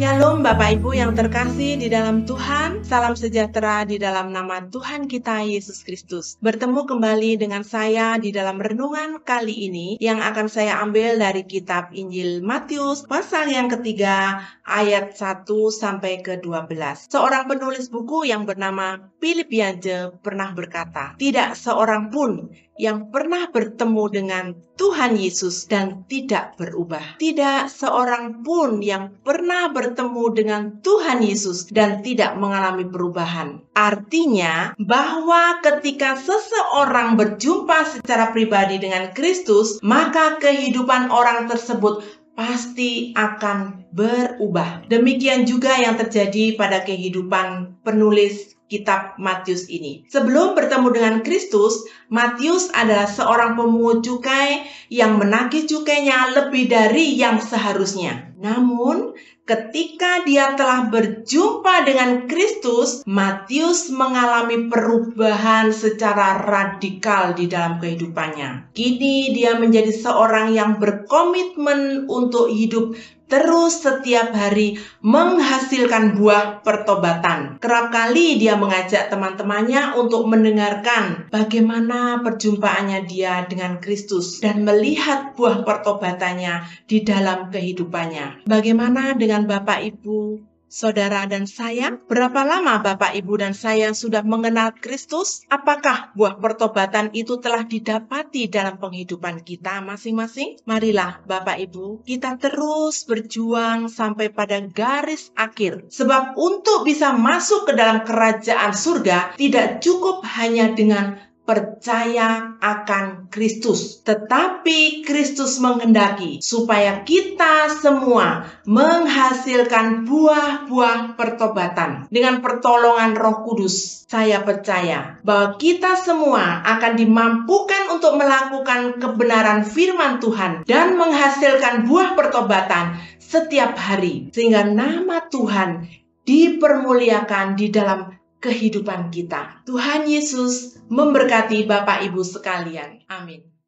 Yeah. Bapak Ibu yang terkasih di dalam Tuhan, salam sejahtera di dalam nama Tuhan kita Yesus Kristus. Bertemu kembali dengan saya di dalam renungan kali ini yang akan saya ambil dari kitab Injil Matius pasal yang ketiga ayat 1 sampai ke 12. Seorang penulis buku yang bernama Philip Yanje pernah berkata, "Tidak seorang pun yang pernah bertemu dengan Tuhan Yesus dan tidak berubah. Tidak seorang pun yang pernah bertemu dengan Tuhan Yesus dan tidak mengalami perubahan. Artinya bahwa ketika seseorang berjumpa secara pribadi dengan Kristus, maka kehidupan orang tersebut pasti akan berubah. Demikian juga yang terjadi pada kehidupan penulis kitab Matius ini. Sebelum bertemu dengan Kristus, Matius adalah seorang pemungut cukai yang menagih cukainya lebih dari yang seharusnya. Namun, ketika dia telah berjumpa dengan Kristus, Matius mengalami perubahan secara radikal di dalam kehidupannya. Kini dia menjadi seorang yang berkomitmen untuk hidup terus setiap hari menghasilkan buah pertobatan. Kerap kali dia mengajak teman-temannya untuk mendengarkan bagaimana perjumpaannya dia dengan Kristus dan melihat buah pertobatannya di dalam kehidupannya. Bagaimana dengan Bapak Ibu? Saudara dan saya, berapa lama Bapak, Ibu, dan saya sudah mengenal Kristus? Apakah buah pertobatan itu telah didapati dalam penghidupan kita masing-masing? Marilah, Bapak, Ibu, kita terus berjuang sampai pada garis akhir. Sebab untuk bisa masuk ke dalam kerajaan surga, tidak cukup hanya dengan percaya akan Kristus. Tetapi Kristus menghendaki supaya kita semua menghasilkan buah-buah pertobatan. Dengan pertolongan roh kudus, saya percaya bahwa kita semua akan dimampukan untuk melakukan kebenaran firman Tuhan dan menghasilkan buah pertobatan setiap hari. Sehingga nama Tuhan dipermuliakan di dalam kehidupan kita. Tuhan Yesus memberkati Bapak Ibu sekalian. Amin.